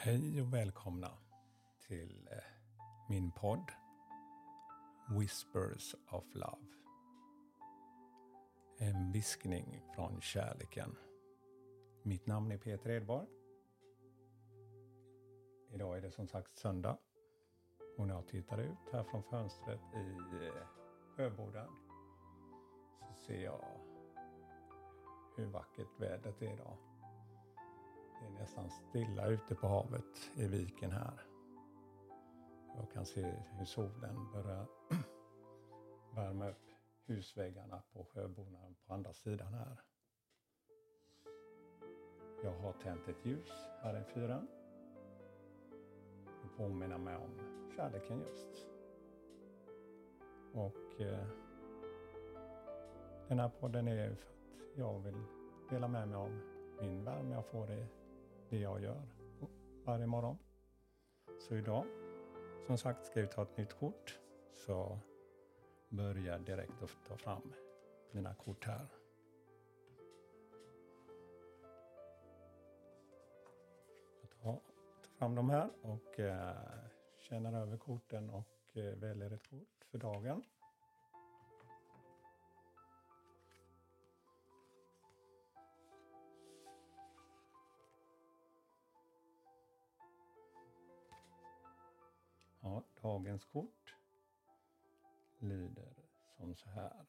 Hej och välkomna till eh, min podd Whispers of Love. En viskning från kärleken. Mitt namn är Peter Edborg. Idag är det som sagt söndag. Och när jag tittar ut här från fönstret i eh, Sjöboden så ser jag hur vackert vädret är idag. Det är nästan stilla ute på havet i viken här. Jag kan se hur solen börjar värma upp husväggarna på sjöbonaden på andra sidan här. Jag har tänt ett ljus här i fyren. Det påminner mig om kärleken just. Och eh, den här podden är för att jag vill dela med mig av min värme jag får i det jag gör varje morgon. Så idag, som sagt, ska vi ta ett nytt kort. Så börjar direkt att ta fram mina kort här. Jag tar, fram de här och eh, känner över korten och eh, väljer ett kort för dagen. Dagens kort lyder som så här.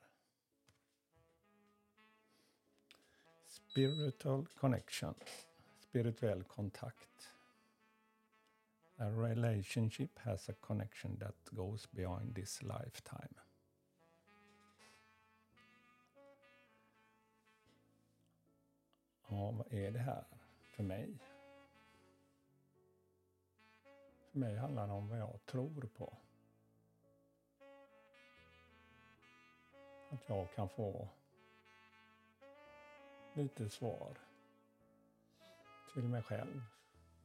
Spiritual connection. Spirituell kontakt. A relationship has a connection that goes beyond this lifetime. Ja, vad är det här för mig? För mig handlar det om vad jag tror på. Att jag kan få lite svar till mig själv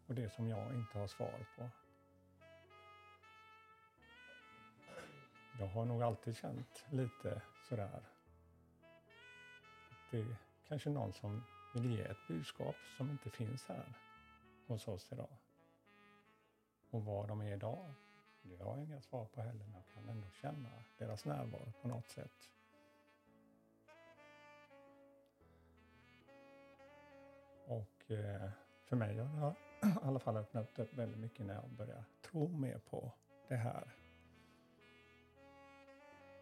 och det som jag inte har svar på. Jag har nog alltid känt lite sådär att det är kanske någon som vill ge ett budskap som inte finns här hos oss idag. Och var de är idag, det har jag inga svar på heller, men jag kan ändå känna deras närvaro på något sätt. Och eh, för mig har det i alla fall öppnat upp väldigt mycket när jag börjar tro mer på det här.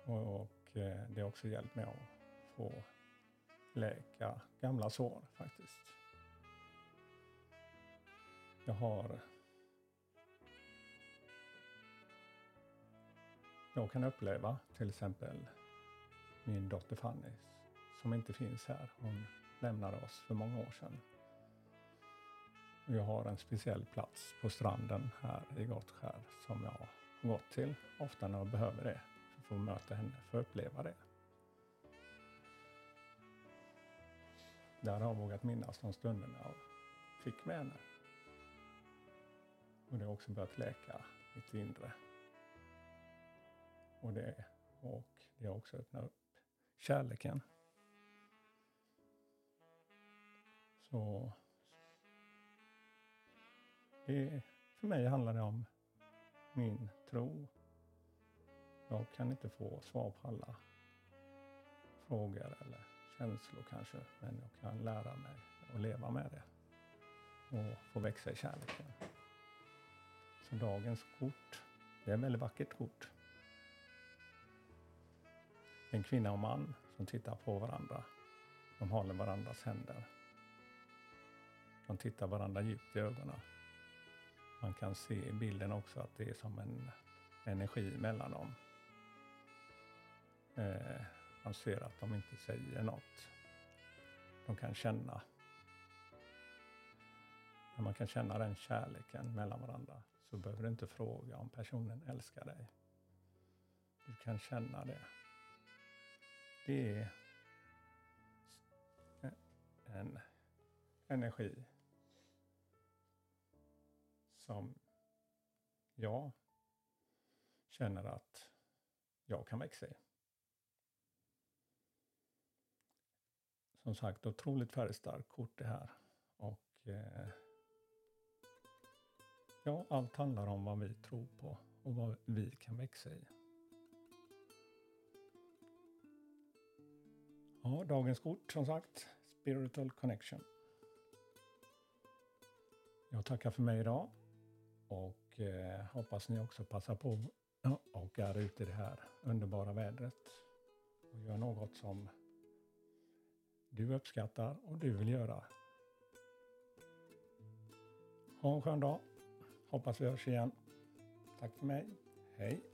Och eh, det har också hjälpt mig att få läka gamla sår faktiskt. Jag har jag kan uppleva till exempel min dotter Fanny som inte finns här. Hon lämnade oss för många år sedan. Jag har en speciell plats på stranden här i Gottskär som jag har gått till ofta när jag behöver det. För att få möta henne, för att uppleva det. Där har jag vågat minnas de stunderna jag fick med henne. Och det har också börjat läka mitt inre. Och det, och det har också öppnat upp kärleken. Så det, för mig handlar det om min tro. Jag kan inte få svar på alla frågor eller känslor kanske, men jag kan lära mig att leva med det och få växa i kärleken. Så dagens kort, det är ett väldigt vackert kort en kvinna och man som tittar på varandra. De håller varandras händer. De tittar varandra djupt i ögonen. Man kan se i bilden också att det är som en energi mellan dem. Eh, man ser att de inte säger något. De kan känna. När man kan känna den kärleken mellan varandra så behöver du inte fråga om personen älskar dig. Du kan känna det det är en energi som jag känner att jag kan växa i. Som sagt, otroligt färgstarkt kort det här. Och eh, ja, allt handlar om vad vi tror på och vad vi kan växa i. Ja, dagens kort som sagt, Spiritual Connection. Jag tackar för mig idag och eh, hoppas ni också passar på och är ute i det här underbara vädret och gör något som du uppskattar och du vill göra. Ha en skön dag. Hoppas vi hörs igen. Tack för mig. Hej!